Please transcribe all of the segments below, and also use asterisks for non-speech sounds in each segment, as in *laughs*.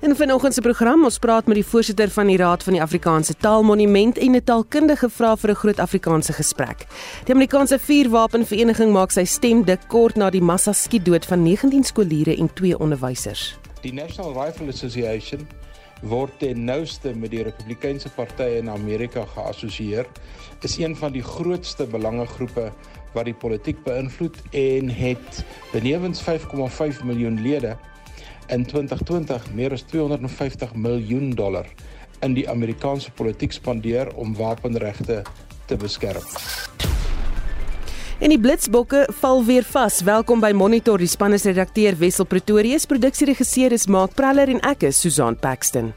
In vanoggend se program ons praat met die voorsitter van die Raad van die Afrikaanse Taalmonument en 'n taalkundige vra vir 'n groot Afrikaanse gesprek. Die Amerikaanse vuurwapenvereniging maak sy stem dik kort na die massa skietdood van 19 skooliere en 2 onderwysers. Die National Rifle Association word ten nouste met die Republikeinse partye in Amerika geassosieer, is een van die grootste belangegroepe wat die politiek beïnvloed en het benewens 5,5 miljoen lede in 2020 meer as 250 miljoen dollar in die Amerikaanse politiek spandeer om wapenregte te beskerm. En die Blitsbokke val weer vas. Welkom by Monitor. Die span is redakteur Wessel Pretorius, produksieregisseur is Mark Praller en ek is Susan Paxton.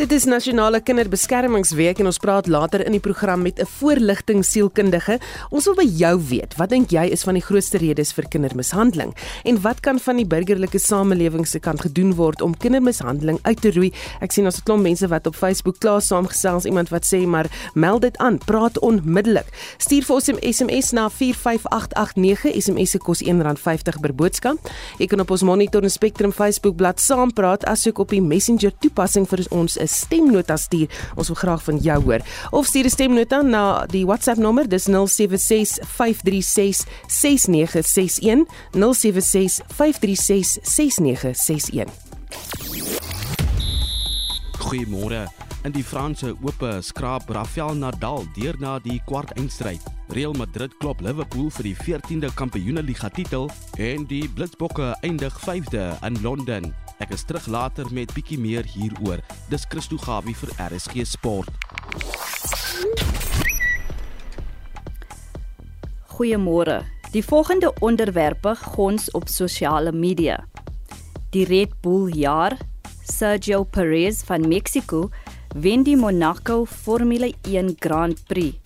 Dit is Nasionale Kinderbeskermingsweek en ons praat later in die program met 'n voorligting sielkundige. Ons wil by jou weet, wat dink jy is van die grootste redes vir kindermishandeling en wat kan van die burgerlike samelewing se kant gedoen word om kindermishandeling uit te roei? Ek sien ons het 'n klomp mense wat op Facebook klaar saamgesels, iemand wat sê maar meld dit aan, praat onmiddellik. Stuur vir ons 'n SMS na 45889. SMS se kos R1.50 per boodskap. Jy kan op ons Monitor en Spectrum Facebook bladsy saampraat asook op die Messenger toepassing vir ons stemnota stuur. Ons wil graag van jou hoor. Of stuur 'n stemnota na die WhatsApp nommer, dis 0765366961. 0765366961. Goeiemôre. In die Franse Ope skraap Rafael Nadal deur na die kwart eindstryd. Real Madrid klop Liverpool vir die 14de Kampioenligga titel en die Blitsbokke eindig 5de in Londen. Ek is terug later met bietjie meer hieroor. Dis Christo Gawie vir RSG Sport. Goeiemôre. Die volgende onderwerpe gons op sosiale media. Die Red Bull jaar Sergio Perez van Mexico wen die Monaco Formule 1 Grand Prix.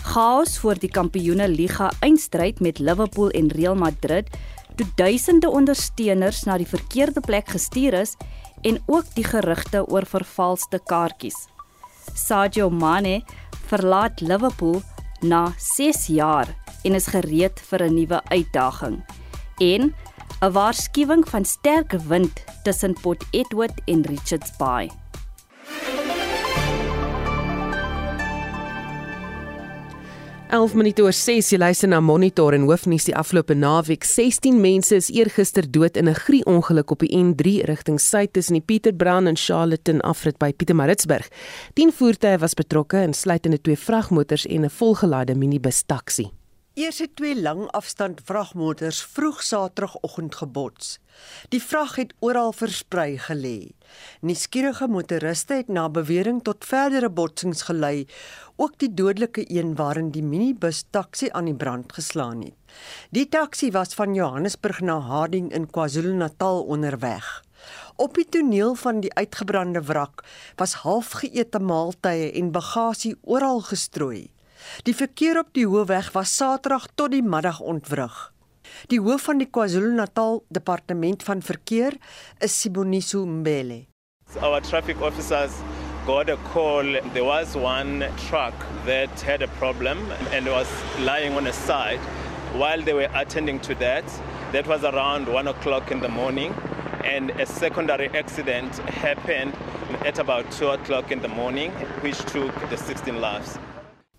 Chaos voor die Kampioene Liga eindstryd met Liverpool en Real Madrid toe duisende ondersteuners na die verkeerde plek gestuur is en ook die gerugte oor vervalste kaartjies. Sadio Mane verlaat Liverpool na 6 jaar en is gereed vir 'n nuwe uitdaging. En 'n waarskuwing van sterk wind tussen Port Edward en Richards Bay. 11 minute oor 6 jy luister na Monitor en hoofnuus die afgelope naweek 16 mense is eergister dood in 'n grie-ongeluk op die N3 rigting suid tussen die Pieterbron en Charlotten afrit by Pietermaritzburg. 10 voertuie was betrokke insluitende twee vragmotors en 'n volgelaaide minibus taxi. Eers het twee langafstand vragmotors vroeg Saterdagoggend gebots. Die vrag het oral versprei gelê. Nuuskierige motoriste het na bewering tot verdere botsings gelei, ook die dodelike een waarin die minibus taxi aan die brand geslaan het. Die taxi was van Johannesburg na Harding in KwaZulu-Natal onderweg. Op die toneel van die uitgebrande wrak was halfgeëte maaltye en bagasie oral gestrooi. Die verkeer op die hoofweg was Saterdag tot die middag ontwrig. Die hoof van die KwaZulu-Natal Departement van Verkeer is Siboniso Mbele. Our traffic officers got a call. There was one truck that had a problem and was lying on a side. While they were attending to that, that was around one o'clock in the morning, and a secondary accident happened at about two o'clock in the morning, which took the 16 lives.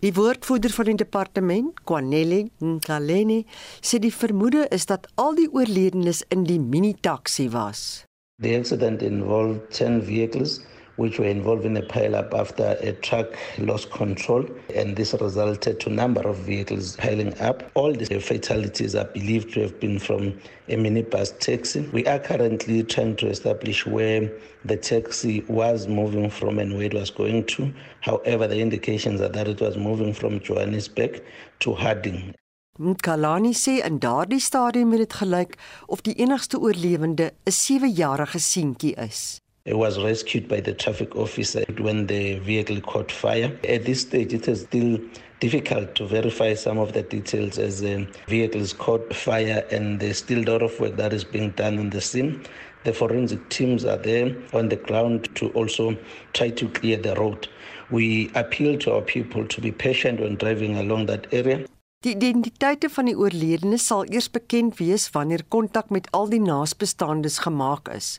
Die woordvoerder van die departement, Kwanele Nkaleni, sê die vermoede is dat al die oorledenes in die mini-taxi was. The accident involved 10 vehicles which were involved in a pileup after a truck lost control, and this resulted to a number of vehicles piling up. All the fatalities are believed to have been from a minibus taxi. We are currently trying to establish where the taxi was moving from and where it was going to. However, the indications are that it was moving from Johannesburg to Harding. Mkalani sê in daardie stadium het dit gelyk of die enigste oorlewende 'n 7-jarige seentjie is. It was rescued by the traffic officer when the vehicle caught fire. At this stage, it is still difficult to verify some of the details as the vehicles caught fire and there's still a lot of work that is being done on the scene. The forensic teams are there on the ground to also try to clear the road. We appeal to our people to be patient when driving along that area. Die identiteite van die oorledenes sal eers bekend wees wanneer kontak met al die naasbestaandes gemaak is.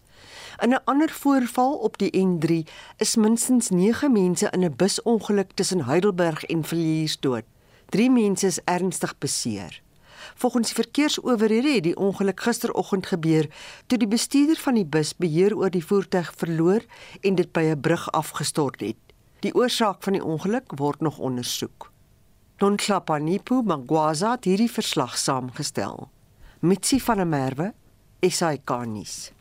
In 'n ander voorval op die N3 is minstens 9 mense in 'n busongeluk tussen Heidelberg en Villiers dood. 3 mense is ernstig beseer. Volgens die verkeersowerhede het die ongeluk gisteroggend gebeur toe die bestuurder van die bus beheer oor die voertuig verloor en dit by 'n brug afgestort het. Die oorsaak van die ongeluk word nog ondersoek. Nonklapanipu Magwaza het hierdie verslag saamgestel. Mitsi van der Merwe, SAK-nuus.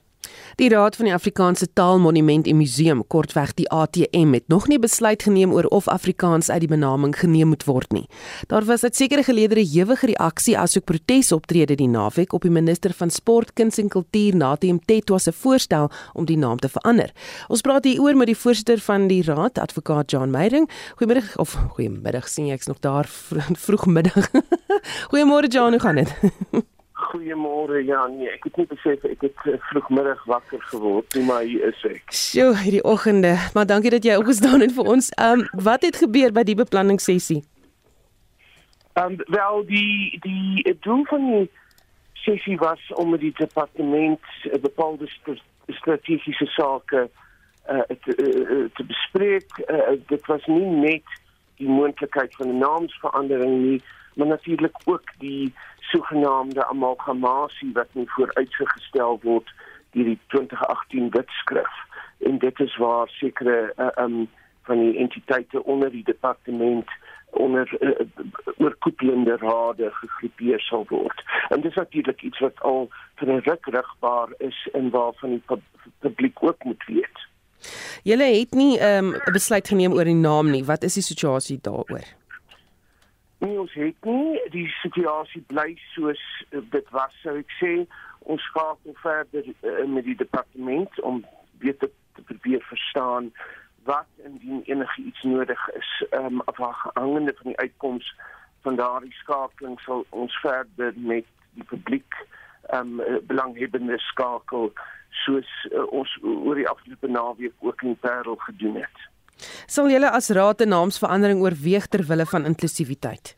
Die Raad van die Afrikaanse Taalmonument en Museum, kortweg die ATM, het nog nie besluit geneem oor of Afrikaans uit die benaming geneem moet word nie. Daar was uit sekere geleedere hewige reaksie asook protesoptrede die naweek op die minister van Sport, Kuns en Kultuur, Natem Tetwa se voorstel om die naam te verander. Ons praat hier oor met die voorsitter van die raad, advokaat John Meyering. Goeiemiddag of goeiemiddag, sien ek's nog daar vroegmiddag. *laughs* Goeiemôre John, hoe gaan dit? *laughs* Goeiemôre Jan. Nee, ek het nie besef ek het eh, vroegmiddag wakker geword nie, maar hier is ek. Sjoe, hierdie oggende. Maar dankie dat jy opgestaan het vir ons. Ehm um, wat het gebeur by die beplanningssessie? Ehm um, wel die die doel van die sessie was om met die departement uh, bepaalde strategiese sake uh, te, uh, te bespreek. Uh, dit was nie net die moontlikheid van 'n naamsverandering nie, maar natuurlik ook die sogenaamde amalgamasie wat nie vooruitgestel word deur die 2018 wetskrif en dit is waar sekere uh, um van die entiteite onder die departement onder uh, oorkoepelende rade gegroepeer sal word. En dit is natuurlik iets wat al vir 'n ruk rigbaar is en waarvan die publiek ook moet weet. Julle het nie ehm, 'n um, besluit geneem oor die naam nie. Wat is die situasie daaroor? Nie ons het nie. Die situasie bly soos uh, dit was sou ek sê. Ons skakel verder uh, met die departement om beter te probeer verstaan wat indien enige iets nodig is. Um, afhangende van die uitkoms van daardie skakeling sal ons verder met die publiek um, belanghebbende skakel soos uh, ons oor die afgelope naweek ook in Parel gedoen het. Sal julle as raad 'n naamsverandering oorweeg ter wille van inklusiwiteit?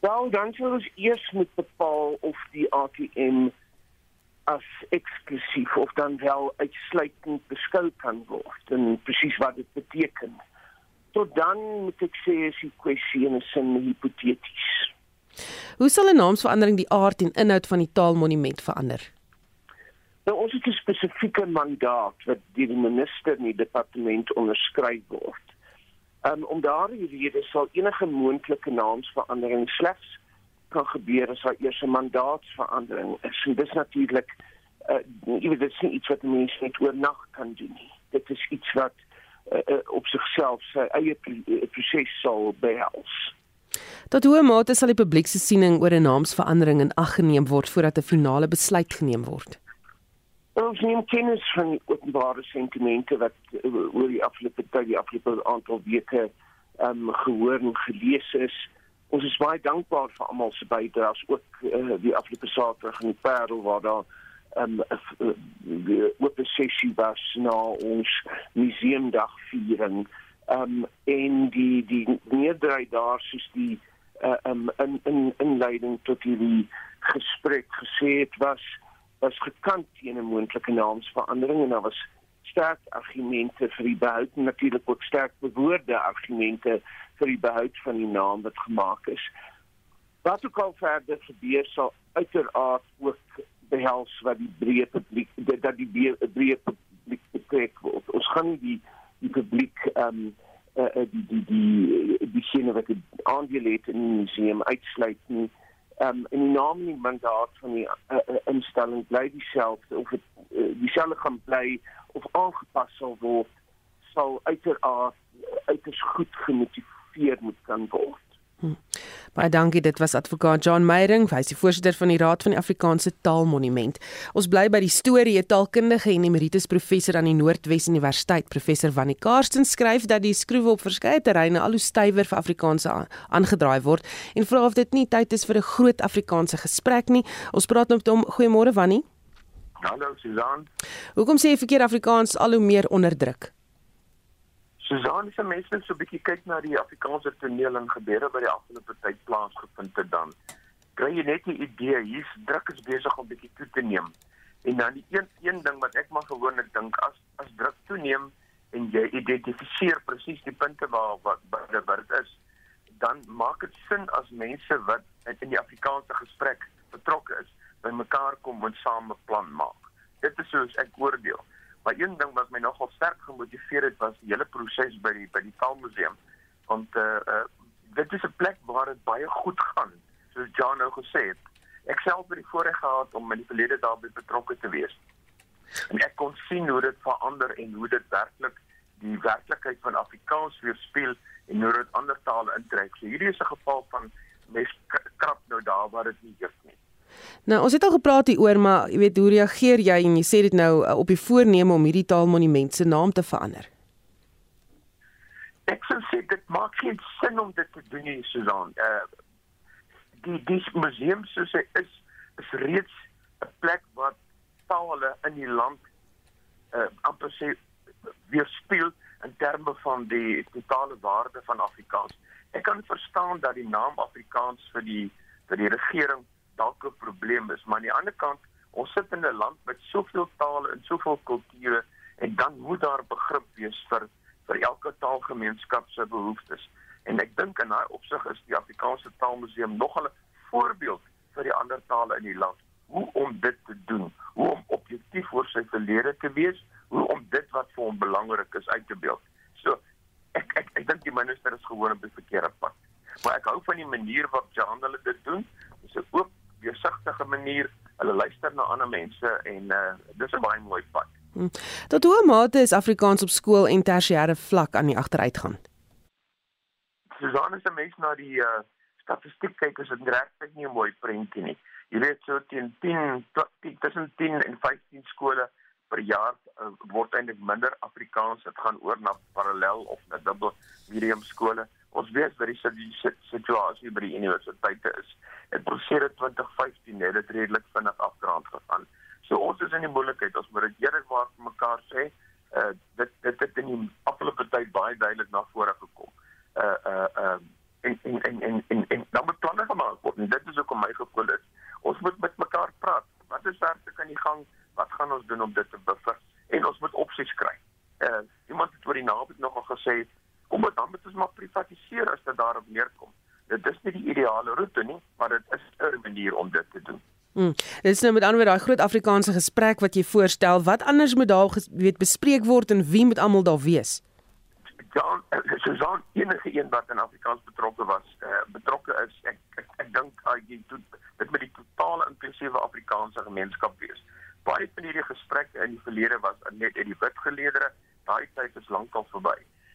Wel, dan sou ons eers moet bepaal of die ATM as eksklusief of dan wel uitsluitend beskou kan word en presies wat dit beteken. Tot dan moet ek sê is die kwessie in 'n sin hipoteties. Hoe sal 'n naamsverandering die aard en inhoud van die taalmonument verander? Nou ons het 'n spesifieke mandaat wat deur die minister in die departement onderskryf word. Um, om daardie rede sal enige moontlike naamsverandering slegs kan gebeur as daar eers 'n mandaatsverandering is. En dis natuurlik uh jy weet dit is nie iets wat mense net oornag kan doen nie. Dit is iets wat uh, uh, op sigself sy eie proses sal behels. Tot hoe mate sal die publiek se siening oor 'n naamsverandering in ag geneem word voordat 'n finale besluit geneem word? Ons neem kennis van die openbare sentimente wat uh, oor die afgelope tyd, die afgelope aantal weke ehm um, gehoor en gelees is. Ons is baie dankbaar vir almal se bydraes, ook uh, die afgelope Saterdag in die Parel waar daar ehm um, oop sessie was na ons museumdag viering. Ehm um, en die die meerderheid daar soos die uh, um, in in inleiding tot hierdie gesprek gesê het was was gekant teen 'n moontlike naamsverandering en daar was sterk argumente vir die behoud en natuurlik ook sterk bewoorde argumente vir die behoud van die naam wat gemaak is. Wat ook al verder gebeur sal uiteraard ook behels wat die breë publiek dat die breë publiek betrek word. Ons gaan nie die die publiek ehm um, uh, die die die die sien wat die aandeel het in die museum uitsluit nie um, en die naam en die mandaat van die uh, uh, instelling bly dieselfde of dit uh, dieselfde gaan bly of aangepas sal word sal uiteraard uiters goed gemotiveer moet kan word. Hm. Baie dankie, dit was advokaat John Meyering, hy is die voorsitter van die Raad van die Afrikaanse Taalmonument. Ons bly by die storie, 'n taalkundige en emeritus professor aan die Noordwes Universiteit, professor Wannie Karsten skryf dat die skroewe op verskeie terreine al hoe stywer vir Afrikaanse aangedraai word en vra of dit nie tyd is vir 'n groot Afrikaanse gesprek nie. Ons praat nou met hom. Goeiemôre Wannie. Hallo Susan. Hoekom sê jy verkeer Afrikaans al hoe meer onderdruk? Susan, as mense net so 'n bietjie kyk na die Afrikaanse toneel en gebeure by die afgelope tyd plaasgevind het dan kry jy net 'n idee hier's druk is besig om bietjie toe te neem. En dan die een een ding wat ek maar gewoonlik dink as as druk toeneem en jy identifiseer presies die punte waar wat wat dit is, dan maak dit sin as mense wat in die Afrikaanse gesprek betrokke is, bymekaar kom en saam 'n plan maak. Dit is soos ek oordeel. Maar een ding wat my nogal sterk gemotiveer het was die hele proses by die by die Taalmuseum. Want uh, uh dit is 'n plek waar dit baie goed gaan, soos Jan nou gesê het. Ek self het die voorreg gehad om in die verlede daarbey betrokke te wees. En ek kon sien hoe dit verander en hoe dit werklik die werklikheid van Afrikaans weerspieël en hoe dit ander tale intrek. So hierdie is 'n geval van mes krap nou daar waar dit nie heus nie. Nou, ons het al gepraat hieroor, maar jy weet, hoe reageer jy en jy sê dit nou uh, op die voorneme om hierdie taalmonument se naam te verander? Ek sou sê dit maak geen sin om dit te doen nie, Susan. Uh die die museum soos hy is, is reeds 'n plek waar tale in die land uh amper sê weerspieël in terme van die totale waarde van Afrikaans. Ek kan verstaan dat die naam Afrikaans vir die vir die regering dalk 'n probleem is, maar aan die ander kant, ons sit in 'n land met soveel tale en soveel kulture en dan moet daar begrip wees vir vir elke taalgemeenskap se behoeftes. En ek dink in daai opsig is die Afrikaanse Taalmuseum nog 'n voorbeeld vir die ander tale in die land hoe om dit te doen, hoe om objektief oor sy verlede te wees, hoe om dit wat vir hom belangrik is uit te beeld. So ek ek ek dink die minister is gewoon op die verkeerde pad. Maar ek hou van die manier waarop Jan hulle dit doen. Dit is 'n oop deursigtige manier. Hulle luister na ander mense en uh dis 'n baie mooi pad. Hmm. Tot hoe mate is Afrikaans op skool en tersiêre vlak aan die agteruitgang? Susan is 'n mens na die uh statistiek kyk is dit regtig nie 'n mooi prentjie nie. Jy weet so teen 10 tussen 10 en 15 skole per jaar uh, word eintlik minder Afrikaans. Dit gaan oor na parallel of na dubbel medium skole. Ons weet dat die situasie by die universiteite is. En proses 2015 het dit redelik vinnig afdraand gegaan. So ons is in die moeilikheid as moet dit eerlikwaar vir mekaar sê, uh dit dit het in die afgelope tyd baie duidelik na vore gekom. Uh uh uh en en en en en, en dan moet planne gemaak word. En dit is ook om my gevoel is. Ons moet met mekaar praat. Wat is te kan die gang? Wat gaan ons doen om dit te buffer? En ons moet opsies kry. Uh iemand het oor die naweek nogal gesê kom dit dan moet ons maar privatiseer as dit daarop neerkom. Dit is nie die ideale roete nie, maar dit is 'n manier om dit te doen. Hmm. Dit is nou met ander woorde daai groot Afrikaanse gesprek wat jy voorstel. Wat anders moet daar weet bespreek word en wie moet almal daar wees? Ja, Susan, enige een wat in Afrikaans betrokke was, uh, betrokke is, ek ek, ek dink uh, jy doen dit met die totale inklusiewe Afrikaanse gemeenskap wees. Baie van hierdie gesprekke in die verlede was net uit die wit geleedere, daai tyd is lankal verby.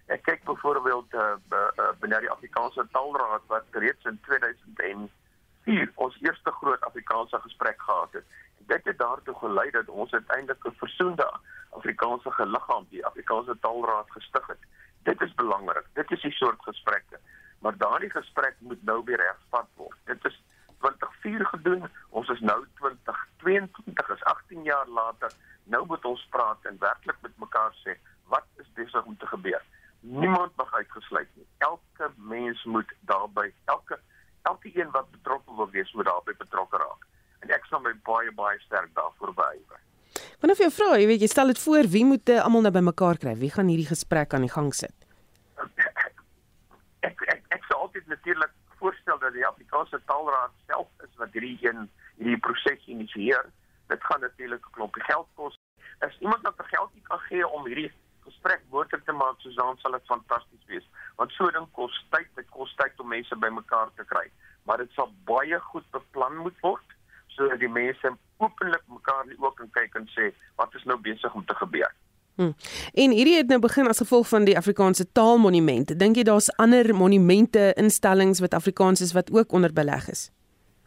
Ek kyk byvoorbeeld uh, uh, binne die Afrikaanse Taalraad wat reeds in 2004 ons eerste groot Afrikaanse gesprek gehad het. Dit het daartoe gelei dat ons uiteindelik 'n versoende Afrikaanse geliggaam, die Afrikaanse Taalraad gestig het. Dit is belangrik. Dit is die soort gesprekke. Maar daardie gesprek moet nou weer hervat word. Dit is 2004 gedoen. Ons is nou 2022, is 18 jaar later. Nou moet ons praat en werklik met mekaar sê wat is besig om te gebeur niemand mag uitgesluit nie. Elke mens moet daarbey elke elke een wat betrokke wil wees moet daarbey betrokke raak. En ek sal my baie baie sterk daarvoor beywer. Wanneer jy vra, jy weet jy stel dit voor, wie moet uh, almal nou bymekaar kry? Wie gaan hierdie gesprek aan die gang sit? Ek ek ek sou altyd natuurlik voorstel dat die Afrikaanse Taalraad self is wat hierdie een hierdie proses initieer. Dit gaan natuurlik 'n klompie geld kos. As iemand nou vir geld kan gee om hierdie gesprek moontlik te maak, Susan, sal dit fantasties wees. Want so ding kos tyd, dit kos tyd om mense bymekaar te kry. Maar dit sal baie goed beplan moet word sodat die mense openlik mekaar oë kan kyk en sê wat is nou besig om te gebeur. Hmm. En hierdie het nou begin as gevolg van die Afrikaanse Taalmonument. Dink jy daar's ander monumente, instellings wat Afrikaans is wat ook onder beleg is?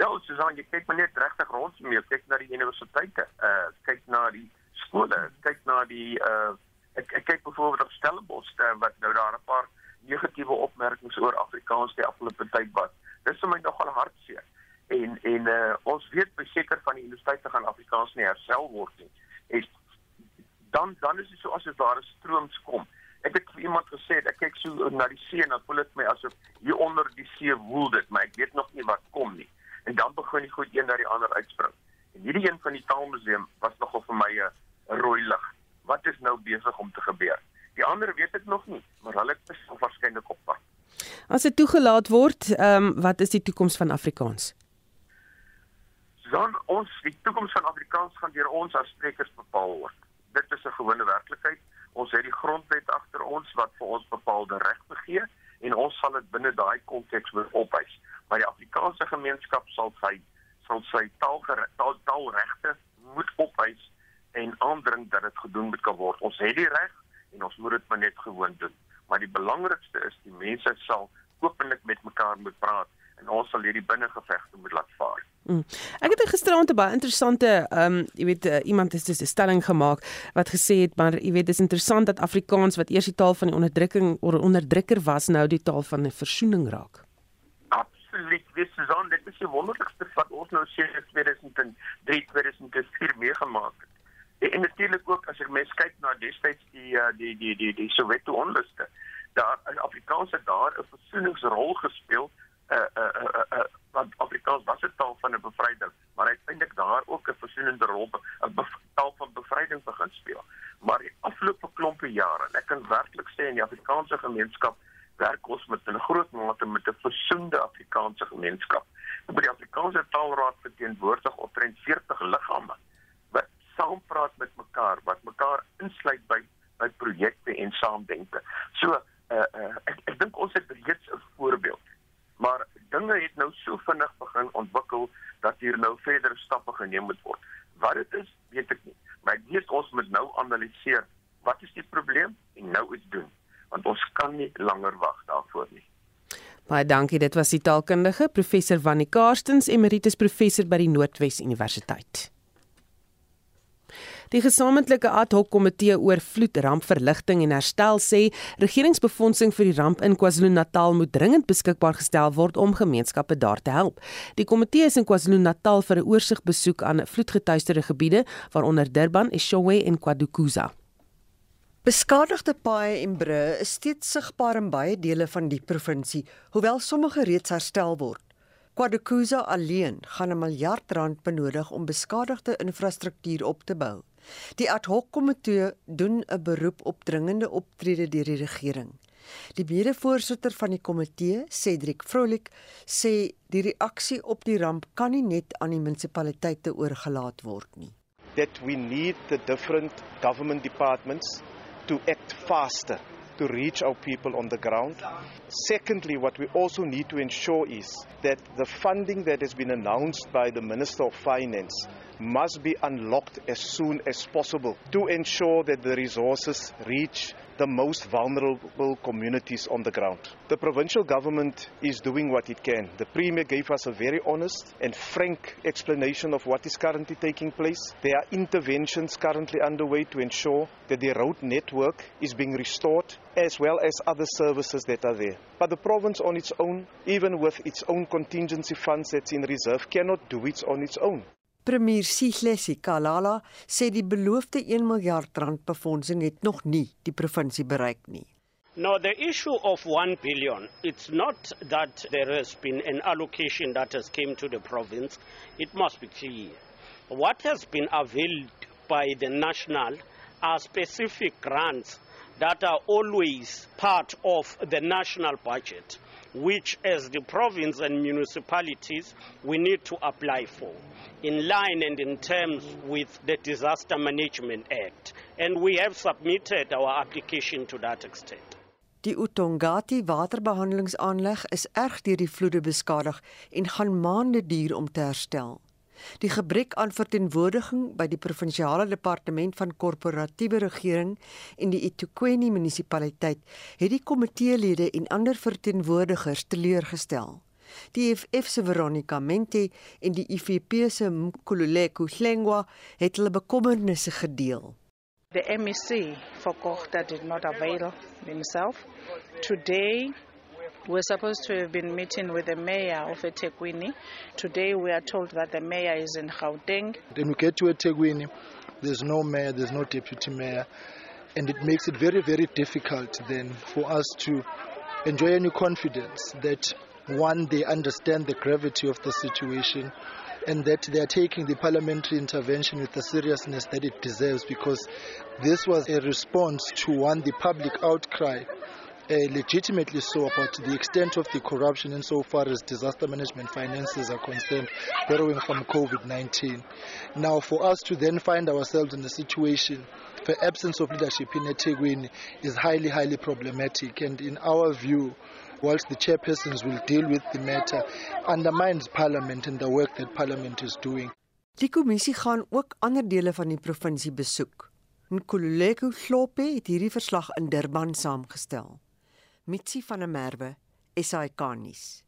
Ja, Susan, jy kyk maar net regtig rond mee, kyk na die universiteite, uh kyk na die skole, kyk na die uh ek ek kyk byvoorbeeld op Stellenbosch uh, wat nou daar 'n paar negatiewe opmerkings oor Afrikaans die afgelope tyd was. Dis vir my nogal hartseer. En en uh, ons weet beseker van die universiteite gaan Afrikaans nie herstel word nie. En dan dan is dit so as dit daar 'n strooms kom Ek het vir iemand gesê ek kyk so na die see en dan voel dit my asof hier onder die see woel dit, maar ek weet nog nie wat kom nie. En dan begin die goed een na die ander uitspring. En hierdie een van die Taalmuseum was nogal vir my 'n rooi lig. Wat is nou besig om te gebeur? Die ander weet ek nog nie, maar hulle is waarskynlik op pad. As dit toegelaat word, ehm um, wat is die toekoms van Afrikaans? Dan ons die toekoms van Afrikaans gaan deur ons as sprekers bepaal word. Dit is 'n gewone werklikheid. Ons het die grondwet agter ons wat vir ons bepaalde regte gee en ons sal dit binne daai konteks moet opwys. Maar die Afrikaanse gemeenskap sal sy sal sy taalregte taalregte moet opwys aandring dat dit gedoen moet kan word. Ons het die reg en ons moet dit maar net gewoon doen. Maar die belangrikste is die mense sal openlik met mekaar moet praat en ons sal hierdie binnengevegte moet laat vaar. Mm. Ek het gisterand 'n baie interessante ehm um, jy weet uh, iemand het 'n stelling gemaak wat gesê het maar jy weet dis interessant dat Afrikaans wat eers die taal van die onderdrukking of onderdrukker was nou die taal van 'n versoening raak. Absoluut. Dis son dit is die wonderlikste wat ons nou sedert 2003 2004 meegemaak het. En, natuurlik ook as jy mens kyk na destyds die uh, die die die die Soweto onluste, daar Afrikaans het daar 'n versoeningsrol gespeel uh uh uh, uh Afrikaans was 'n taal van 'n bevryding, maar uiteindelik daar ook 'n versoenende rol, 'n taal van bevryding begin speel. Maar die afgelope klompe jare, ek kan werklik sê in die Afrikaanse gemeenskap werk ons met 'n groot mate met 'n versoende Afrikaanse gemeenskap. By die Afrikaanse Taalraad verteenwoordig omtrent 40 liggame saampraat met mekaar, wat mekaar insluit by by projekte en saamdenke. So, uh, uh, ek ek dink ons het reeds 'n voorbeeld maar dinge het nou so vinnig begin ontwikkel dat hier nou verdere stappe geneem moet word. Wat dit is, weet ek nie, maar ek weet ons moet nou analiseer wat is die probleem en nou iets doen, want ons kan nie langer wag daarvoor nie. Baie dankie, dit was die taalkundige professor Wannie Karstens, emeritus professor by die Noordwes Universiteit. Die gesamentlike ad hoc komitee oor vloedrampverligting en herstel sê regeringsbefondsing vir die ramp in KwaZulu-Natal moet dringend beskikbaar gestel word om gemeenskappe daar te help. Die komitee is in KwaZulu-Natal vir 'n oorsigbesoek aan vloedgetuieerde gebiede waaronder Durban, Eshowe en KwaDukuza. Beskadigde paaie en brûe is steeds sigbaar in baie dele van die provinsie, hoewel sommige reeds herstel word. KwaDukuza alleen gaan 'n miljard rand benodig om beskadigde infrastruktuur op te bou. Die ad hoc komitee doen 'n beroep op dringende optrede deur die regering. Die mede-voorsitter van die komitee, Cedric Vrolik, sê die reaksie op die ramp kan nie net aan die munisipaliteite oorgelaat word nie. That we need the different government departments to act faster to reach our people on the ground. Secondly, what we also need to ensure is that the funding that has been announced by the Minister of Finance must be unlocked as soon as possible to ensure that the resources reach the most vulnerable communities on the ground. The provincial government is doing what it can. The Premier gave us a very honest and frank explanation of what is currently taking place. There are interventions currently underway to ensure that the road network is being restored as well as other services that are there. But the province on its own, even with its own contingency funds that's in reserve, cannot do it on its own. Premier Sihlesi Kalala sê die beloofde 1 miljard rand befondsing het nog nie die provinsie bereik nie. No, the issue of 1 billion, it's not that there has been an allocation that has came to the province. It must be clear. What has been availed by the national are specific grants that are always part of the national budget, which as the province and municipalities we need to apply for in line and in terms with the Disaster Management Act. And we have submitted our application to that extent. Die Utongati waterbehandelingsaanleg is erg deur die vloede beskadig en gaan maande duur om te herstel. Die gebrek aan verteenwoordiging by die provinsiale departement van korporatiewe regering en die eThekwini munisipaliteit het die komiteelede en ander verteenwoordigers teleurgestel. Die EFF se Veronica Mente en die IFP se Mkhululeko Hlengwa het hulle bekommernisse gedeel. The MEC forgot that did not avail himself. Today We're supposed to have been meeting with the mayor of eThekwini. Today we are told that the mayor is in Gauteng. Then we get to there's no mayor, there's no deputy mayor. And it makes it very, very difficult then for us to enjoy any confidence that one, they understand the gravity of the situation and that they are taking the parliamentary intervention with the seriousness that it deserves because this was a response to one, the public outcry uh, legitimately so about the extent of the corruption insofar as disaster management finances are concerned borrowing from COVID-19. Now for us to then find ourselves in a situation the absence of leadership in eThekwini is highly, highly problematic and in our view whilst the chairpersons will deal with the matter, undermines Parliament and the work that Parliament is doing. Die kommissie gaan ook ander dele van die provinsie besoek. Nkululeko Hlope het hierdie verslag in Durban saamgestel. Mitsi van der Merwe, SAK nuus.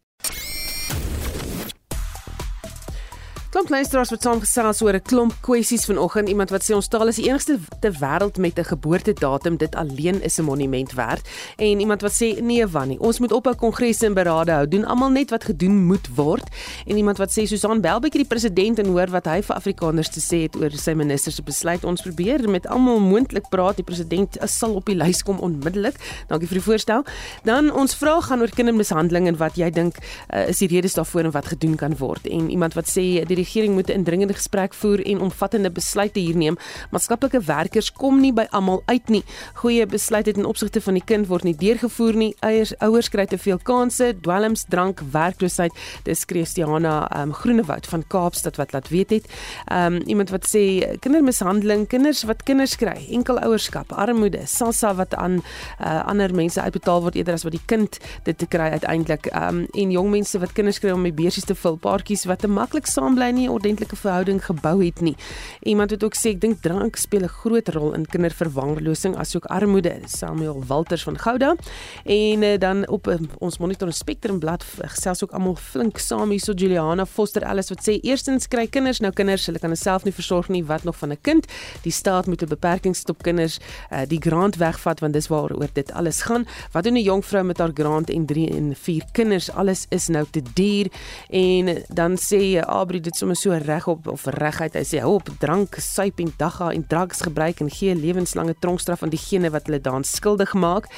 Klomp luisteraars wat saamgesels oor 'n klomp kwessies vanoggend. Iemand wat sê ons taal is die enigste ter wêreld met 'n geboortedatum. Dit alleen is 'n monument werd. En iemand wat sê nee, Wannie, ons moet ophou kongresse en berade hou. Doen almal net wat gedoen moet word. En iemand wat sê Susan bel bietjie die president en hoor wat hy vir Afrikaners te sê het oor sy ministers se besluit. Ons probeer met almal moontlik praat. Die president sal op die lys kom onmiddellik. Dankie vir die voorstel. Dan ons vraag gaan oor kindermishandeling en wat jy dink uh, is die redes daarvoor en wat gedoen kan word. En iemand wat sê die regering moet 'n indringende gesprek voer en omvattende besluite hier neem. Maatskaplike werkers kom nie by almal uit nie. Goeie besluite in opsigte van die kind word nie deurgevoer nie. Eiers ouers kry te veel kansse, dwelms, drank, werkloosheid. Dis Christiana um, Groenewoud van Kaapstad wat laat weet het. Um, iemand wat sê kindermishandeling, kinders wat kinders kry, enkelouerskap, armoede, SASSA wat aan uh, ander mense uitbetaal word eerder as wat die kind dit te kry uiteindelik. Um, en jong mense wat kinders kry om die beursies te vul, paartjies wat te maklik saam bly nie 'n ordentlike verhouding gebou het nie. Iemand het ook sê ek dink drank speel 'n groot rol in kinderverwaarlosing asook armoede. Samuel Walters van Gouda. En uh, dan op uh, ons Monitor Spectrum blad gesels ook almal flink saam hierso Juliana Foster Ellis wat sê eerstens kry kinders nou kinders, hulle kan self nie versorg nie wat nog van 'n kind. Die staat moet 'n beperking stop kinders uh, die grant wegvat want dis waaroor dit alles gaan. Wat doen 'n jong vrou met haar grant en 3 en 4 kinders? Alles is nou te duur. En dan sê Abri dit sommer so regop of reguit. Hy sê hou op drank, suip en dagga en drugs gebruik en gee lewenslange tronkstraf aan diegene wat hulle daaraan skuldig maak.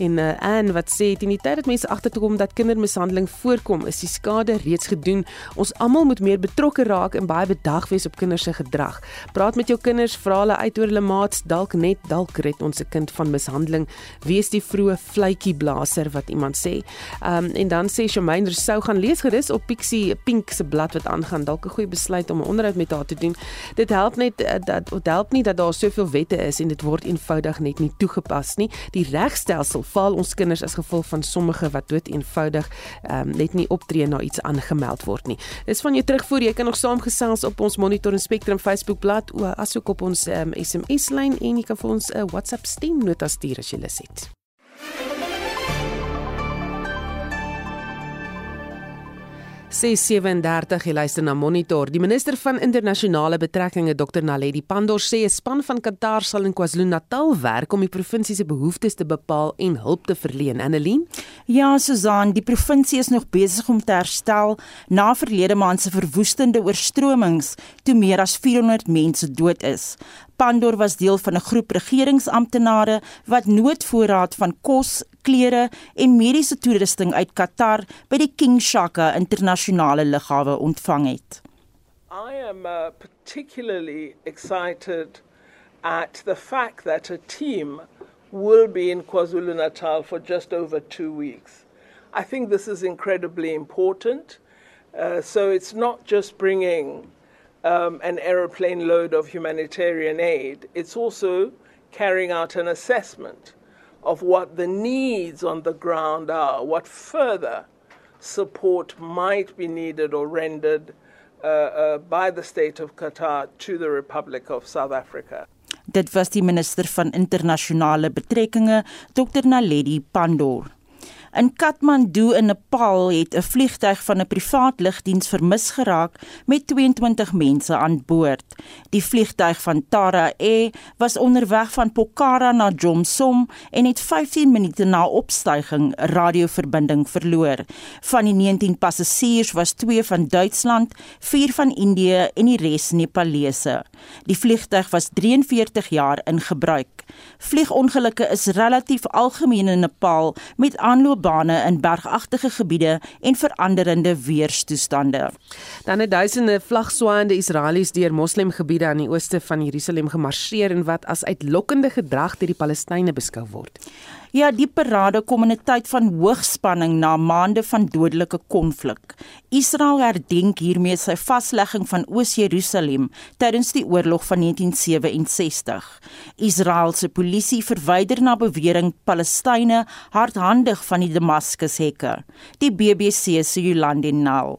En uh, Anne wat sê teen die tyd dat mense agterkom dat kindermishandeling voorkom, is die skade reeds gedoen. Ons almal moet meer betrokke raak en baie bedag wees op kinders se gedrag. Praat met jou kinders, vra hulle uit oor hulle maats, dalk net dalk red ons se kind van mishandeling. Wees die vroeë vletjie blaser wat iemand sê. Um, en dan sê Shamaine sou gaan lees gerus op Pixie Pink se blad wat aangaan dalk 'n goeie besluit om 'n onderhoud met haar te doen. Dit help net eh, dat dit help nie dat daar soveel wette is en dit word eenvoudig net nie toegepas nie. Die regstelsel faal ons kinders as gevolg van sommige wat dood eenvoudig um, net nie optree na iets aangemeld word nie. Dis van jou terugvoer. Jy kan nog saamgesels op ons Monitor en Spectrum Facebook bladsy asook op ons um, ehm, SMS lyn en jy kan vir ons 'n uh, WhatsApp stemnota stuur as jy lus het. 637 jy luister na Monitor. Die minister van internasionale betrekkinge Dr Naledi Pandor sê 'n span van Qatar sal in KwaZulu-Natal werk om die provinsie se behoeftes te bepaal en hulp te verleen. Annelien? Ja, Susan, die provinsie is nog besig om te herstel na verlede maand se verwoestende oorstromings toe meer as 400 mense dood is. Pandor was deel van 'n groep regeringsamptenare wat noodvoorraad van kos, klere en mediese toerusting uit Qatar by die King Shaka internasionale lughawe ontvang het. I am uh, particularly excited at the fact that a team will be in KwaZulu-Natal for just over 2 weeks. I think this is incredibly important. Uh, so it's not just bringing um, an aeroplane load of humanitarian aid, it's also carrying out an assessment of what the needs on the ground are, what further support might be needed or rendered uh, uh, by the state of Qatar to the Republic of South Africa. Dit was die minister van internasionale betrekkinge, Dr Naledi Pandor. In Kathmandu in Nepal het 'n vliegtyg van 'n privaat lugdiens vermis geraak met 22 mense aan boord. Die vliegtyg van Tara Air was onderweg van Pokhara na Jomsom en het 15 minute na opstyging radioverbinding verloor. Van die 19 passasiers was 2 van Duitsland, 4 van Indië en die res Nepalese. Die vliegtyg was 43 jaar in gebruik. Vliegongelukke is relatief algemeen in Nepal met aanloopbane in bergagtige gebiede en veranderende weerstoestande. Dan het duisende vlagswaaiende Israelies deur moslemgebiede aan die ooste van Jerusalem gemarseer en wat as uitlokkende gedrag deur die Palestynë beskou word. Ja, die parade kom in 'n tyd van hoogspanning na maande van dodelike konflik. Israel herdenk hiermee sy vaslegging van Oos-Jerusalem tydens die oorlog van 1967. Israel se polisie verwyder na bewering Palestynë hardhandig van die Damaskushekke. Die BBC se Yolande Nal.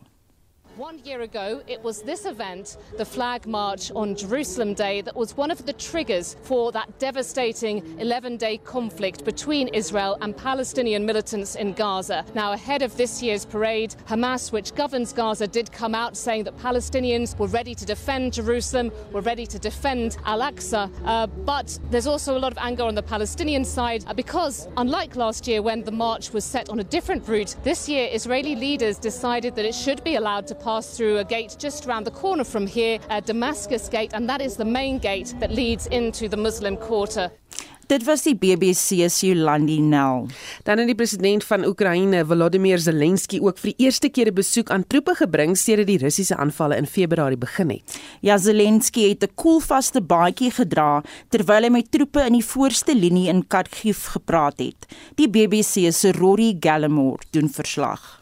One year ago, it was this event, the Flag March on Jerusalem Day, that was one of the triggers for that devastating 11 day conflict between Israel and Palestinian militants in Gaza. Now, ahead of this year's parade, Hamas, which governs Gaza, did come out saying that Palestinians were ready to defend Jerusalem, were ready to defend Al Aqsa. Uh, but there's also a lot of anger on the Palestinian side uh, because, unlike last year when the march was set on a different route, this year Israeli leaders decided that it should be allowed to pass through a gate just around the corner from here, uh, Damascus Gate, and that is the main gate that leads into the Muslim quarter. Dit was die BBC se Jolandi Nel. Dan het die president van Oekraïne, Volodymyr Zelensky, ook vir die eerste keer 'n besoek aan troepe gebring sedert die Russiese aanvalle in Februarie begin het. Ja, Zelensky het 'n koelvaste baadjie gedra terwyl hy met troepe in die voorste linie in Kharkiv gepraat het. Die BBC se Rory Gallimore doen verslag.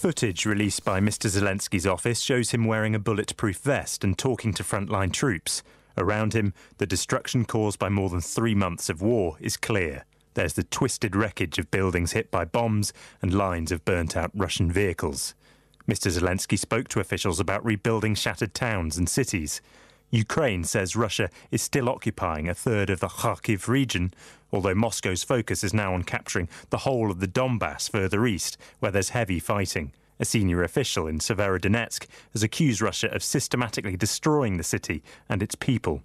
Footage released by Mr. Zelensky's office shows him wearing a bulletproof vest and talking to frontline troops. Around him, the destruction caused by more than three months of war is clear. There's the twisted wreckage of buildings hit by bombs and lines of burnt out Russian vehicles. Mr. Zelensky spoke to officials about rebuilding shattered towns and cities. Ukraine says Russia is still occupying a third of the Kharkiv region, although Moscow's focus is now on capturing the whole of the Donbass further east, where there's heavy fighting. A senior official in Severodonetsk has accused Russia of systematically destroying the city and its people.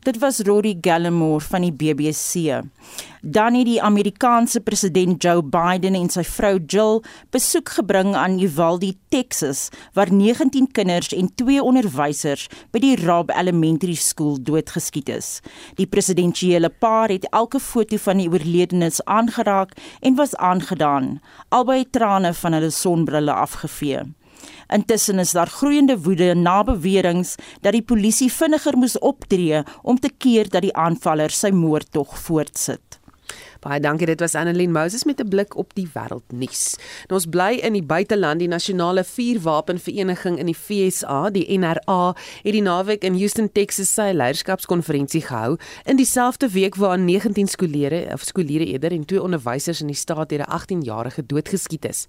Dit was Rory Gallimore van die BBC. Dan het die Amerikaanse president Joe Biden en sy vrou Jill besoek gebring aan Uvalde, Texas, waar 19 kinders en 2 onderwysers by die Robb Elementary School doodgeskiet is. Die presidentsiële paar het elke foto van die oorledenes aangeraak en was aangedaan, albei trane van hulle sonbrille afgevee. Intussen is daar groeiende woede na beweringe dat die polisie vinniger moes optree om te keer dat die aanvaller sy moordtog voortsit. Baie dankie. Dit was Annelien Moses met 'n blik op die wêreldnuus. Nou ons bly in die buiteland. Die Nasionale Vuurwapenvereniging in die FSA, die NRA, het die naweek in Houston, Texas sy leierskapskonferensie gehou in dieselfde week waarin 19 skoolleerders of skoolleerders eerder en twee onderwysers in die staat deur 'n 18-jarige doodgeskiet is.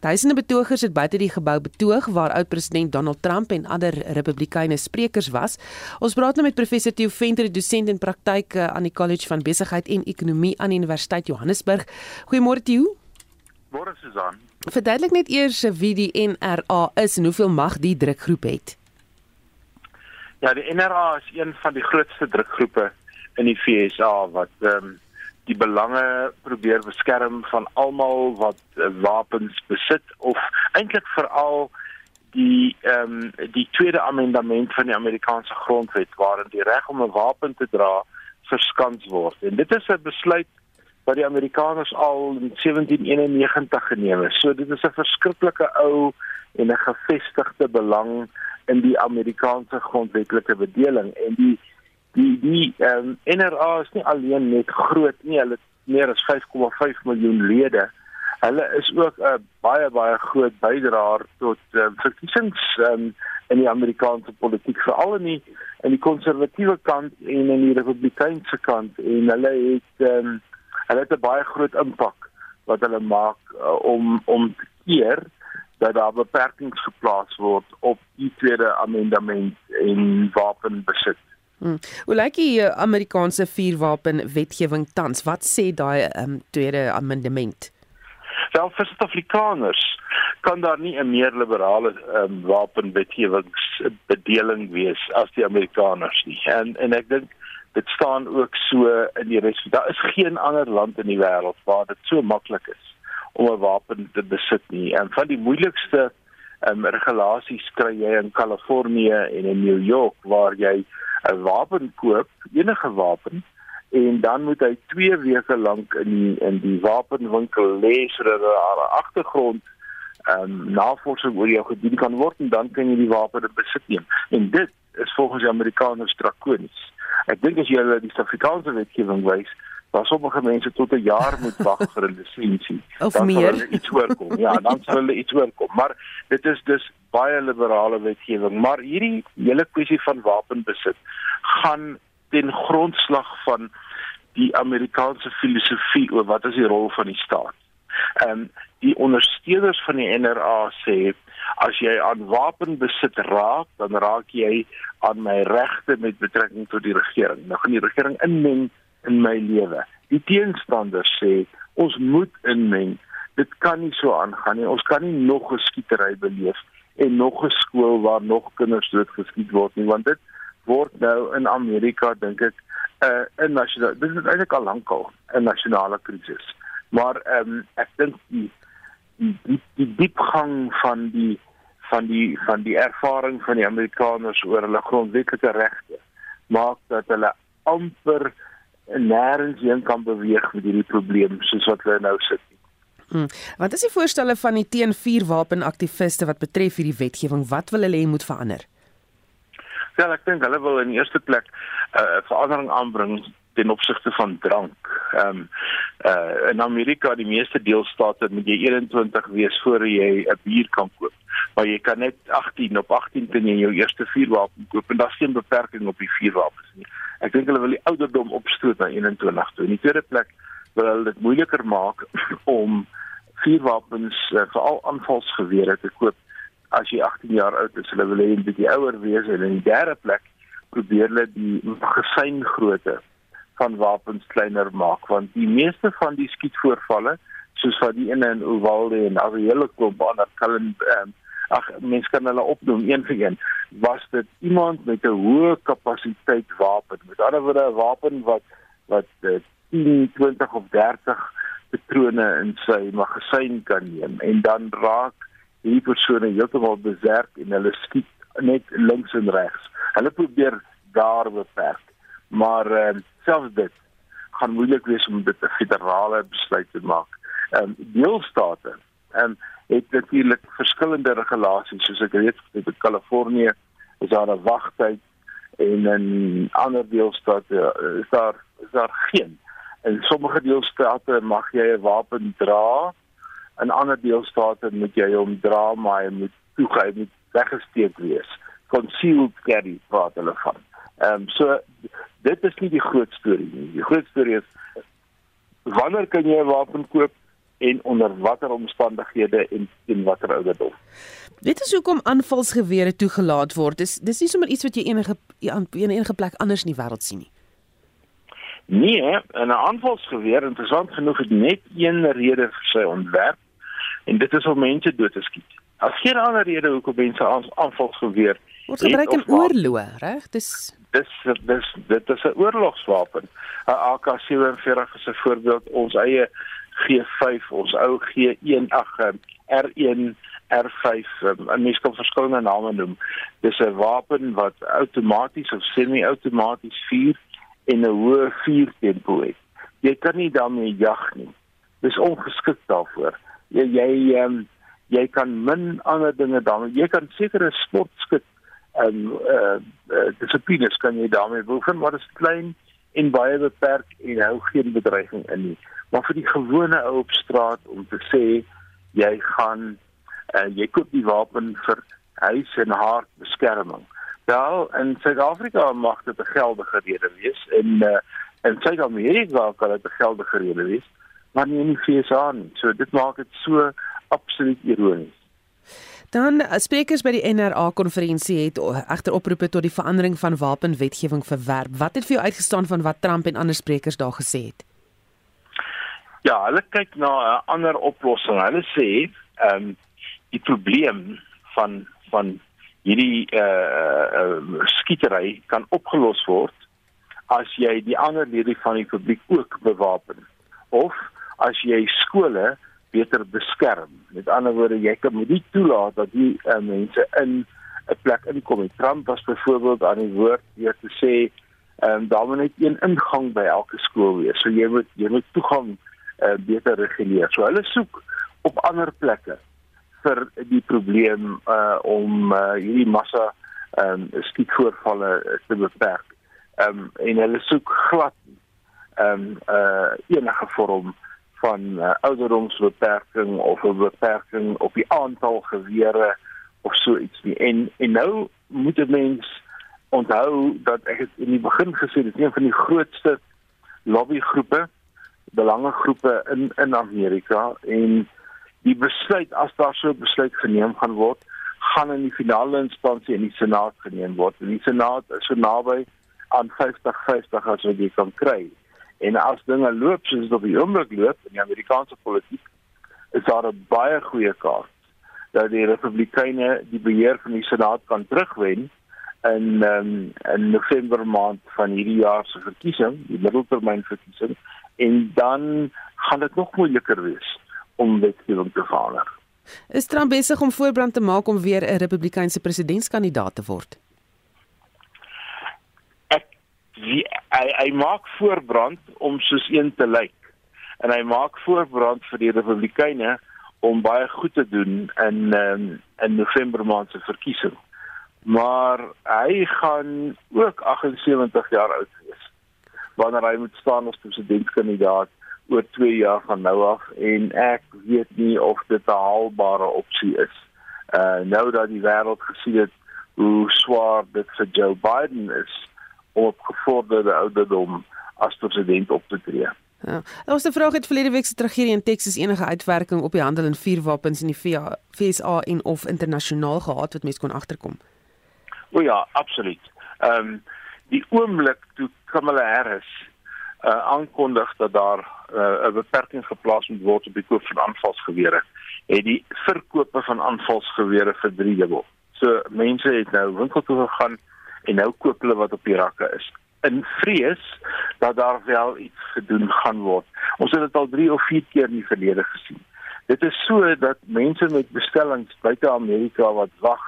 Duisende betogers het buite die gebou betoog waar oud-president Donald Trump en ander Republikeine sprekers was. Ons praat nou met professor Theo Venter, dosent in praktyk aan die College van Besigheid en Ekonomie aan die Universiteit Johannesburg. Goeiemôre Tieu. Môre Susan. Verduidelik net eers wie die NRA is en hoeveel mag die drukgroep het. Ja, die NRA is een van die grootste drukgroepe in die FSA wat ehm um, die belange probeer beskerm van almal wat uh, wapens besit of eintlik veral die ehm um, die tweede amendement van die Amerikaanse grondwet waarin die reg om 'n wapen te dra verskans word. En dit is 'n besluit wat die Amerikaners al in 1791 geneem het. So dit is 'n verskriklike ou en 'n gevestigde belang in die Amerikaanse grondwetlike bedeling en die die die ehm um, NRA is nie alleen net groot nie, hulle het meer as 5,5 miljoen lede. Hulle is ook 'n baie baie groot bydraer tot uh, verkiesings um, in die Amerikaanse politiek, veral in die in die konservatiewe kant en in die republikeinse kant en hulle het ehm um, hulle het 'n baie groot impak wat hulle maak uh, om om te keer dat daar beperkings geplaas word op die tweede amendement en wapenbesit. Hmm. Hoe lyk die uh, Amerikaanse vuurwapen wetgewing tans? Wat sê daai um, tweede amendement? Wel vir Suid-Afrikaners kan daar nie 'n meer liberale um, wapenbedeling wees as die Amerikaners nie. En en ek dink dit staan ook so in die res. Daar is geen ander land in die wêreld waar dit so maklik is om 'n wapen te besit nie. En van die moeilikste um, regulasies kry jy in Kalifornië en in New York waar jy 'n wapen koop, enige wapen en dan moet hy 2 weke lank in die, in die wapenwinkel lê sodat daar 'n agtergrond ehm um, navorsing oor jou gedoen kan word en dan kan jy die wapen besit neem. En dit is volgens die Amerikaners drakonies. Ek dink as jy hulle die Suid-Afrikaanse wetgewing wys, dan sommige mense tot 'n jaar moet wag vir 'n lisensie. *laughs* Of dan meer. Dan iets oorkom. Ja, dan sal hulle iets oorkom. Maar dit is dus baie liberale wetgewing, maar hierdie hele kwessie van wapenbesit gaan ten grondslag van die Amerikaanse filosofie oor wat is die rol van die staat. Ehm um, die ondersteuners van die NRA sê as jy aan wapenbesit raak, dan raak jy aan my regte met betrekking tot die regering. Nou gaan die regering inmeng in my lewe. Die teenstanders sê ons moet inmeng. Dit kan nie so aangaan nie. Ons kan nie nog 'n skietery beleef en nog 'n skool waar nog kinders doodgeskiet word nie, want dit word nou in Amerika dink ek 'n uh, 'n nasionale dit is eintlik al lankal 'n nasionale krisis. Maar ehm um, ek dink die die die, die diepgang van die van die van die ervaring van die Amerikaners oor hulle grondwetlike regte maak dat hulle amper nêrens heen kan beweeg met hierdie probleem soos wat hulle nou sit. Hmm. Wat is die voorstelle van die teen-vuurwapenaktiviste wat betref hierdie wetgewing? Wat wil hulle hê moet verander? Ja, ek dink hulle wil in eerste plek 'n uh, verandering aanbring ten opsigte van drank. Ehm um, uh in Amerika, die meeste deelstate moet jy 21 wees voor jy 'n bier kan koop. Maar jy kan net 18 op 18 kan jy jou eerste vuurwapen koop en daar's geen beperking op die vuurwapens nie. Ek dink hulle wil die ouderdom opstoot na 21 toe. In die tweede plek wil hulle dit moeiliker maak *clears throat* om vuurwapens uh, veral aanvalsgewere te koop as jy 18 jaar oud is. Hulle wil hê jy moet bietjie ouer wees en in die derde plek probeer hulle die magasin grootte van wapens kleiner maak want die meeste van die skietvoorvalle soos wat die ene in Uvalde en al die hele klomp ander kan um, ag mense kan hulle opnoem een vir een was dit iemand met 'n hoë kapasiteit wapen met ander woorde 'n wapen wat wat uh, 10 20 of 30 patrone in sy magasin kan neem en dan raak hierdie persone heeltemal beserk en hulle skiet net links en regs hulle probeer daar beperk. Maar ehm uh, selfs dit gaan moeilik wees om dit 'n federale besluit te maak. Ehm um, deelstate ehm um, het natuurlik verskillende regulasies soos ek weet in Kalifornië is daar 'n wagtyd en in ander deelstate uh, is daar is daar geen. In sommige deelstate mag jy 'n wapen dra. In ander deelstate moet jy hom dra maar hy moet toegehou moet weggesteek wees concealed carry praat hulle van. Ehm um, so dit is nie die groot storie nie. Die groot storie is wanneer kan jy 'n wapen koop en onder watter omstandighede en in watter ouderdom? Dit is hoekom aanvalsgewere toegelaat word. Dis dis nie sommer iets wat jy enige in enige plek anders in die wêreld sien nie. Nee, 'n aanvalsgeweer interessant genoeg het net een rede vir sy ontwerp en dit is om mense dood te skiet. As geen ander rede hoekom mense aanvalsgeweer word gebruik in oorloë, reg? Dis dis dis dit is 'n oorlogswapen. 'n AK47 is 'n voorbeeld ons eie G5, ons ou G1 ag R1 R5 en mens kan verskillende name noem. Dis 'n wapen wat outomaties of semi-outomaties vuur en 'n hoë vuurtempo het. Jy kan nie daarmee jag nie. Dis ongeskik daarvoor. Jy jy um, jy kan min ander dinge daarmee. Jy kan sekere sportskut en uh, uh dissiplines kan jy daarmee beoefen maar dit is klein en baie beperk en hou geen bedreiging in nie. Maar vir die gewone ou op straat om te sê jy gaan uh, jy koop die wapen vir huis en hart beskerming. Wel in Suid-Afrika mag dit 'n geldige rede wees en uh, in Suid-Amerika kan dit 'n geldige rede wees maar nie in die VSA nie. So dit maak dit so absoluut ironies Dan eh, sprekers by die NRA konferensie het egter oproepe tot die verandering van wapenwetgewing verwerp. Wat het vir jou uitgestaan van wat Trump en ander sprekers daar gesê het? Ja, hulle kyk na 'n ander oplossing. Hulle sê ehm um, die probleem van van hierdie uh, uh skietery kan opgelos word as jy die ander lede van die publiek ook bewapen of as jy skole beter beskerm. Met ander woorde, jy kan nie toelaat dat die uh, mense in 'n plek inkom. Trump was byvoorbeeld aan die woord deur te sê ehm um, daar moet net een ingang by elke skool wees. So jy moet jy moet toegang uh, beter reguleer. So hulle soek op ander plekke vir die probleem uh om uh, hierdie massa ehm um, skietvoorvalle te beperk. Ehm um, en hulle soek glad ehm um, uh enige vorm van uh, ouderdomsbeperking of 'n beperking op die aantal gewere of so iets nie. En en nou moet 'n mens onthou dat ek het in die begin gesê dit is een van die grootste lobbygroepe, belangegroepe in in Amerika en die besluit as daar so 'n besluit geneem gaan word, gaan in die finale instansie in die Senaat geneem word. En die Senaat is so naby aan 50-50 as wat jy kan kry. En as dinge loop soos dit op die oomblik loop in die Amerikaanse politiek, is daar 'n baie goeie kans dat die Republikeine die beheer van die Senaat kan terugwen in um, in November maand van hierdie jaar se verkiesing, die middeltermyn verkiesing en dan gaan dit nog moeiliker wees om wetgewing te verander. Is Trump besig om voorbrand te maak om weer 'n Republikeinse presidentskandidaat te word? Wie hy, hy maak voorbrand om soos een te lyk. En hy maak voorbrand vir die Republikeine om baie goed te doen in um, in November maand se verkiesing. Maar hy gaan ook 78 jaar oud wees wanneer hy moet staan as presidentskandidaat oor 2 jaar van nou af en ek weet nie of dit 'n haalbare opsie is. Uh nou dat die wêreld gesien het hoe swaar dit vir Joe Biden is om op gevorderde ouderdom as president op te tree. Ja. Ons het vraag het verlede week se tragedie in Texas enige uitwerking op die handel in vuurwapens in die VSA en of internasionaal gehad wat mense kon agterkom. O ja, absoluut. Ehm um, die oomblik toe Kamala Harris uh, aankondig dat daar uh, 'n beperking geplaas moet word op die koop van aanvalsgewere, het die verkope van aanvalsgewere verdriedubbel. So mense het nou winkel toe gegaan en nou koop hulle wat op die rakke is in vrees dat daar wel iets gedoen gaan word. Ons het dit al 3 of 4 keer in die verlede gesien. Dit is so dat mense met bestellings buite Amerika wat wag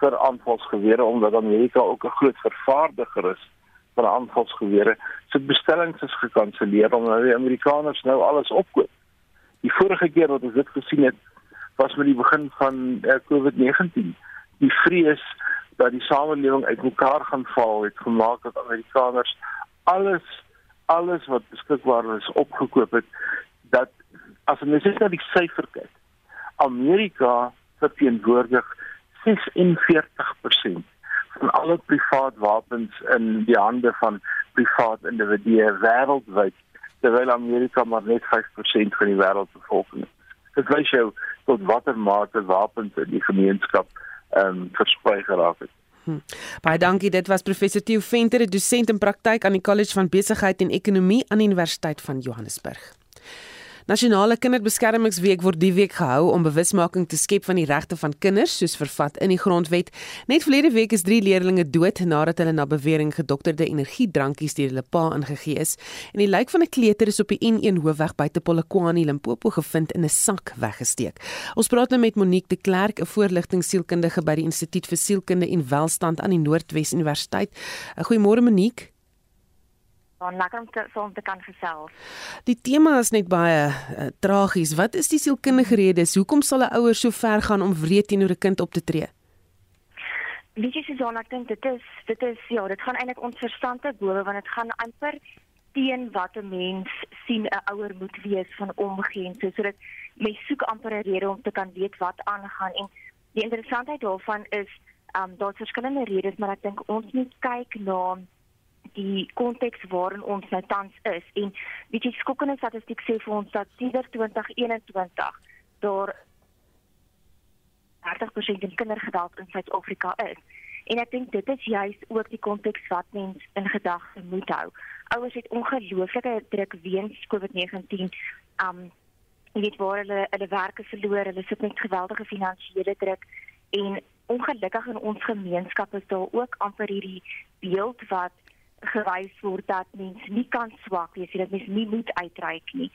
vir aanvalsgewere omdat Amerika ook 'n groot vervaardiger is van aanvalsgewere, se bestellings is gekanselleer omdat die Amerikaners nou alles opkoop. Die vorige keer wat ons dit gesien het, was met die begin van uh, COVID-19. Die vrees dat die samelewing uitmekaar gaan val het gemaak dat Amerikaners alles alles wat beskikbaar is opgekoop het dat as ons net na die syfer kyk Amerika verteenwoordig 46% van alle privaat wapens in die hande van privaat individue wêreldwyd terwyl Amerika maar net 5% van die wêreldbevolking is. Dit wys jou tot watter mate wapens in die gemeenskap ehm um, versprei geraak het. Hm. Baie dankie. Dit was professor Theo Venter, dosent in praktyk aan die College van Besigheid en Ekonomie aan die Universiteit van Johannesburg. Nasionale Kinderbeskermingsweek word die week gehou om bewusmaking te skep van die regte van kinders soos vervat in die grondwet. Net verlede week is 3 leerders dood nadat hulle na bewering gedokterde energiedrankies deur hulle pa ingegee is en die lijk van 'n kleuter is op die N1 hoofweg buite Polokwane, Limpopo gevind in 'n sak weggesteek. Ons praat nou met Monique de Klerk, 'n voorligtingsielkundige by die Instituut vir Sielkunde en Welstand aan die Noordwes Universiteit. Goeiemôre Monique dan lekker om te so om te kan gesels. Die tema is net baie uh, tragies. Wat is die sielkundige redes? Hoekom sal 'n ouer so ver gaan om wreed teenoor 'n kind op te tree? Weet jy Susan, ek dink dit is dit is ja, dit gaan eintlik ons verstand te bowe want dit gaan amper teen wat 'n mens sien 'n ouer moet wees van omgee. So sodat mens soek amper 'n rede om te kan weet wat aangaan en die interessantheid daarvan is, ehm um, daar's verskillende redes, maar ek dink ons moet kyk na die konteks waarin ons nou tans is en weet jy skokkende statistiek sê vir ons dat sedert 2021 daar 30% in kindergeweld in Suid-Afrika is. En ek dink dit is juist ook die konteks wat mens in gedagte moet hou. Ouers het ongelooflike druk weens COVID-19 Um jy weet waar hulle hulle werke verloor, hulle sit met geweldige finansiële druk en ongelukkig in ons gemeenskap is daar ook amper hierdie beeld wat gewys word dat mens nie kan swak wees nie, dat mens nie moet uitreik nie.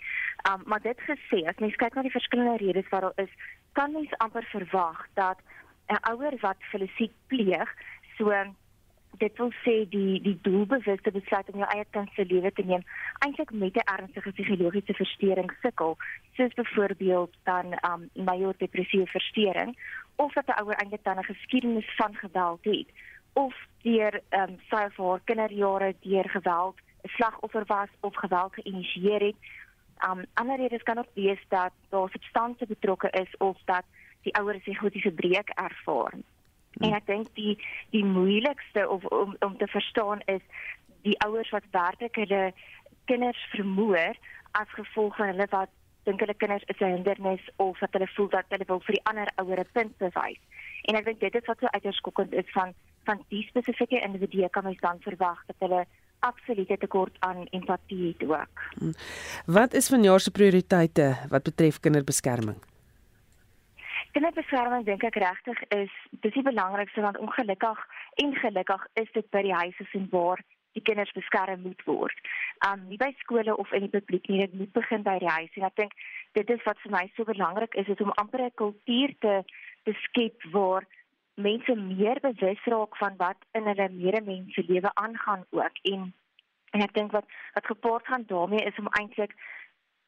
Um maar dit gesê, as mens kyk na die verskillende redes wat daar is, kan mens amper verwag dat 'n ouer wat filiesiek pleeg, so dit wil sê die die doelbewuste besluit om jou eie kind se lewe te neem, eintlik met 'n ernstige psigologiese verstoring sukkel, soos byvoorbeeld dan um major depressiewe verstoring of dat 'n ouer eintlik dan 'n geskiedenis van geweld het of deur ehm um, sy of haar kinderjare deur geweld 'n slagoffer was of geweld geïnisieer het. Ehm um, ander redes kan ook wees dat daar substansie betrokke is of dat die ouer psigotiese breek ervaar. Hmm. En ek dink die die moeilikste of om om te verstaan is die ouers wat werklik hulle kinders vermoor as gevolg van hulle wat dink hulle kinders is 'n hindernis of dat hulle voel dat hulle wil vir die ander ouer 'n punt bewys. En ek dink dit is wat so uiters skokkend is van van die spesifieke individue kan mens dan verwag dat hulle absolute tekort aan empatie het ook. Hmm. Wat is vanjaar se prioriteite wat betref kinderbeskerming? Kinderbeskerming dink ek regtig is dis die belangrikste want ongelukkig en gelukkig is dit by die huise sien waar die kinders beskerm moet word. Um nie by skole of in die publiek nie, dit moet begin by die huis en ek dink dit is wat vir my so belangrik is, is om amper 'n kultuur te beskep waar mense meer bewus raak van wat in hulle medemens lewe aangaan ook en en ek dink wat wat gepaard gaan daarmee is om eintlik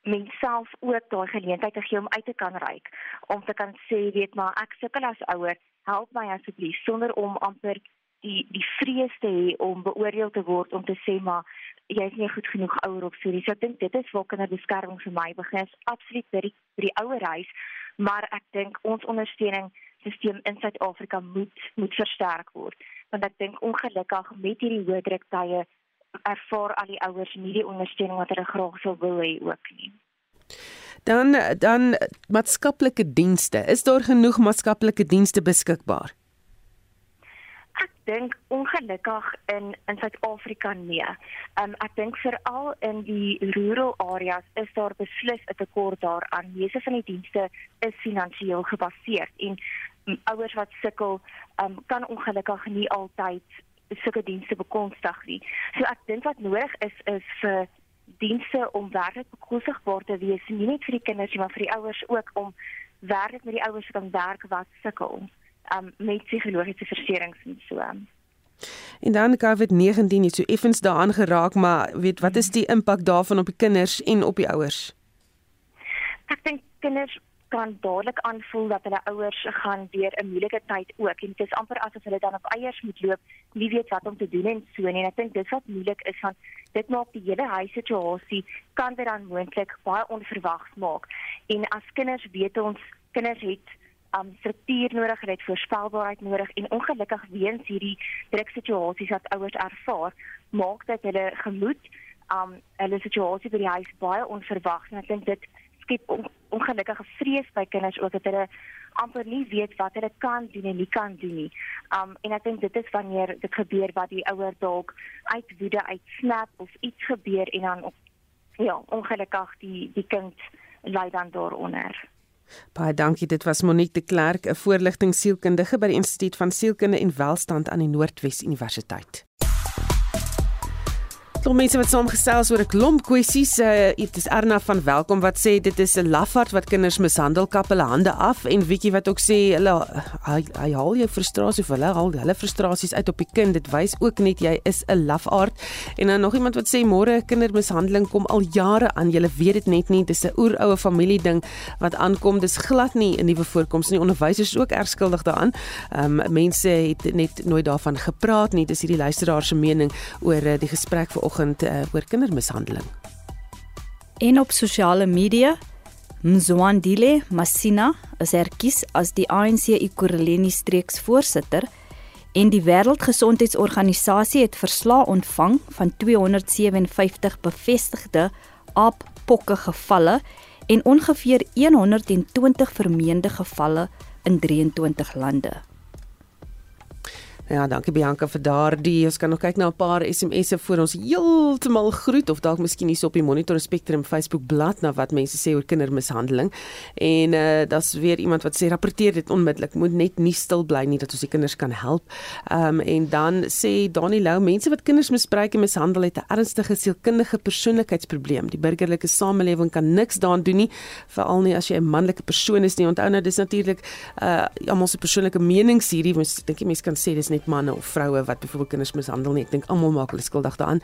menself ook daai geleentheid te gee om uit te kan reik om te kan sê weet maar ek sukkel as ouer help my asseblief sonder om amper die die vrees te hê om beoordeel te word om te sê maar jy is nie goed genoeg ouer of so. So ek dink dit is waar kinderbeskerming vir my begin. Absoluut by die, die ouer huis, maar ek dink ons ondersteuning stelsel in Suid-Afrika moet moet versterk word want ek dink ongelukkig met hierdie hoë druk tye ervaar al die ouers nie die ondersteuning wat hulle graag sou wil hê ook nie. Dan dan maatskaplike dienste. Is daar genoeg maatskaplike dienste beskikbaar? Ek dink ongelukkig in in Suid-Afrika nee. Um, ek dink veral in die rural areas is daar beslis 'n tekort daaraan. Meeste van die dienste is finansiëel gebaseer en ouers wat sukkel um, kan ongelukkig nie altyd sulke dienste bekostig nie. So ek dink wat nodig is is vir dienste om werklik bekostigbaar te wees, nie net vir die kinders maar vir die ouers ook om werklik met die ouers te kan werk wat sukkel um, met psigologiese versteurings en so. En dan COVID-19 het so effens daaraan geraak, maar weet wat is die impak daarvan op die kinders en op die ouers? Ek dink kinders kan dadelik aanvoel dat hulle ouers gaan deur 'n moeilike tyd ook en dit is amper asof hulle dan op eiers moet loop, nie weet wat om te doen en so nie. En ek dink dis wat moeilik is van dit maak die hele huissituasie kan dit dan moontlik baie onverwags maak. En as kinders weet ons kinders het um struktuur nodig, hulle het voorspelbaarheid nodig en ongelukkig weens hierdie druksituasies wat ouers ervaar, maak dit hulle gemoed um hulle situasie by die huis baie onverwags en ek dink dit skep on, ongelukkige vrees by kinders ook dat hulle amper nie weet wat hulle kan doen en nie kan doen nie. Um en ek dink dit is wanneer dit gebeur wat die ouer dalk uit woede uitsnap of iets gebeur en dan ja, ongelukkig die die kind ly dan daaronder. Baie dankie. Dit was Monique de Klerk, 'n voorligtingsielkundige by die Instituut van Sielkunde en Welstand aan die Noordwes Universiteit. Klomp mense wat saamgesels oor 'n klomp kwessies. Uh, dit is Erna van Welkom wat sê dit is 'n lafaard wat kinders mishandel, kap hulle hande af en Wiekie wat ook sê hulle hy, hy haal jou frustrasie of hulle haal hulle frustrasies uit op die kind. Dit wys ook net jy is 'n lafaard. En dan nog iemand wat sê môre kindermishandeling kom al jare aan. Jy weet dit net nie. Dis 'n oeroue familie ding wat aankom. Dis glad nie 'n nuwe voorkoms nie. Onderwysers is ook erg skuldig daaraan. Ehm um, mense het net nooit daarvan gepraat nie. Dis hierdie luisteraar se mening oor uh, die gesprek vanoggend vanoggend uh, oor kindermishandeling. En op sosiale media Mzwandile Masina is herkies as die ANC Ekurhuleni streeksvoorsitter en die Wêreldgesondheidsorganisasie het verslae ontvang van 257 bevestigde aappokke gevalle en ongeveer 120 vermeende gevalle in 23 lande. Ja, dankie Bianca vir daardie. Ons kan nog kyk na 'n paar SMS'e voor ons heeltemal groet of dalk miskien hier op die Monitor Spectrum Facebook bladsy na wat mense sê oor kindermishandeling. En uh daar's weer iemand wat sê rapporteer dit onmiddellik. Moet net nie stil bly nie dat ons die kinders kan help. Um en dan sê Dani Lou, mense wat kinders misbruik en mishandel het 'n ernstige sielkundige persoonlikheidsprobleem. Die burgerlike samelewing kan niks daaraan doen nie, veral nie as jy 'n manlike persoon is nie. Onthou nou dis natuurlik uh almal se persoonlike menings hierdie. Ek dink mense kan sê dis net manne of vroue wat byvoorbeeld kinders mishandel nie. Ek dink almal maak hulle skuldig daaraan.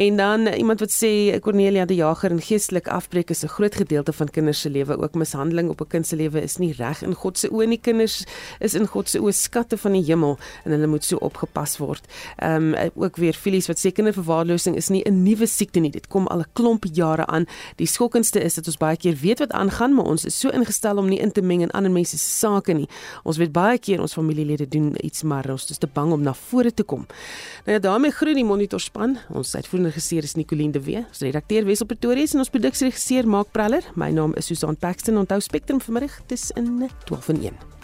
En dan iemand wat sê Cornelia die Jager en geestelik afbreek is 'n groot gedeelte van kinders se lewe. Ook mishandeling op 'n kind se lewe is nie reg in God se oë nie. Kinders is in God se oë skatte van die hemel en hulle moet so opgepas word. Ehm um, ook weer Filies wat sê kinderverwaarlosing is nie 'n nuwe siekte nie. Dit kom al 'n klomp jare aan. Die skokkendste is dat ons baie keer weet wat aangaan, maar ons is so ingestel om nie in te meng in ander mense se sake nie. Ons weet baie keer ons familielede doen iets maar ons is te bang om na vore te kom. Nou ja, daarmee groet die monitor span. Ons uitvoerende regisseur is Nicoline de Wee. Ons redakteur Wesel Pretorius en ons produksieregisseur Mark Praller. My naam is Susan Paxton. Onthou Spectrum vanmiddag tussen 12 en 1.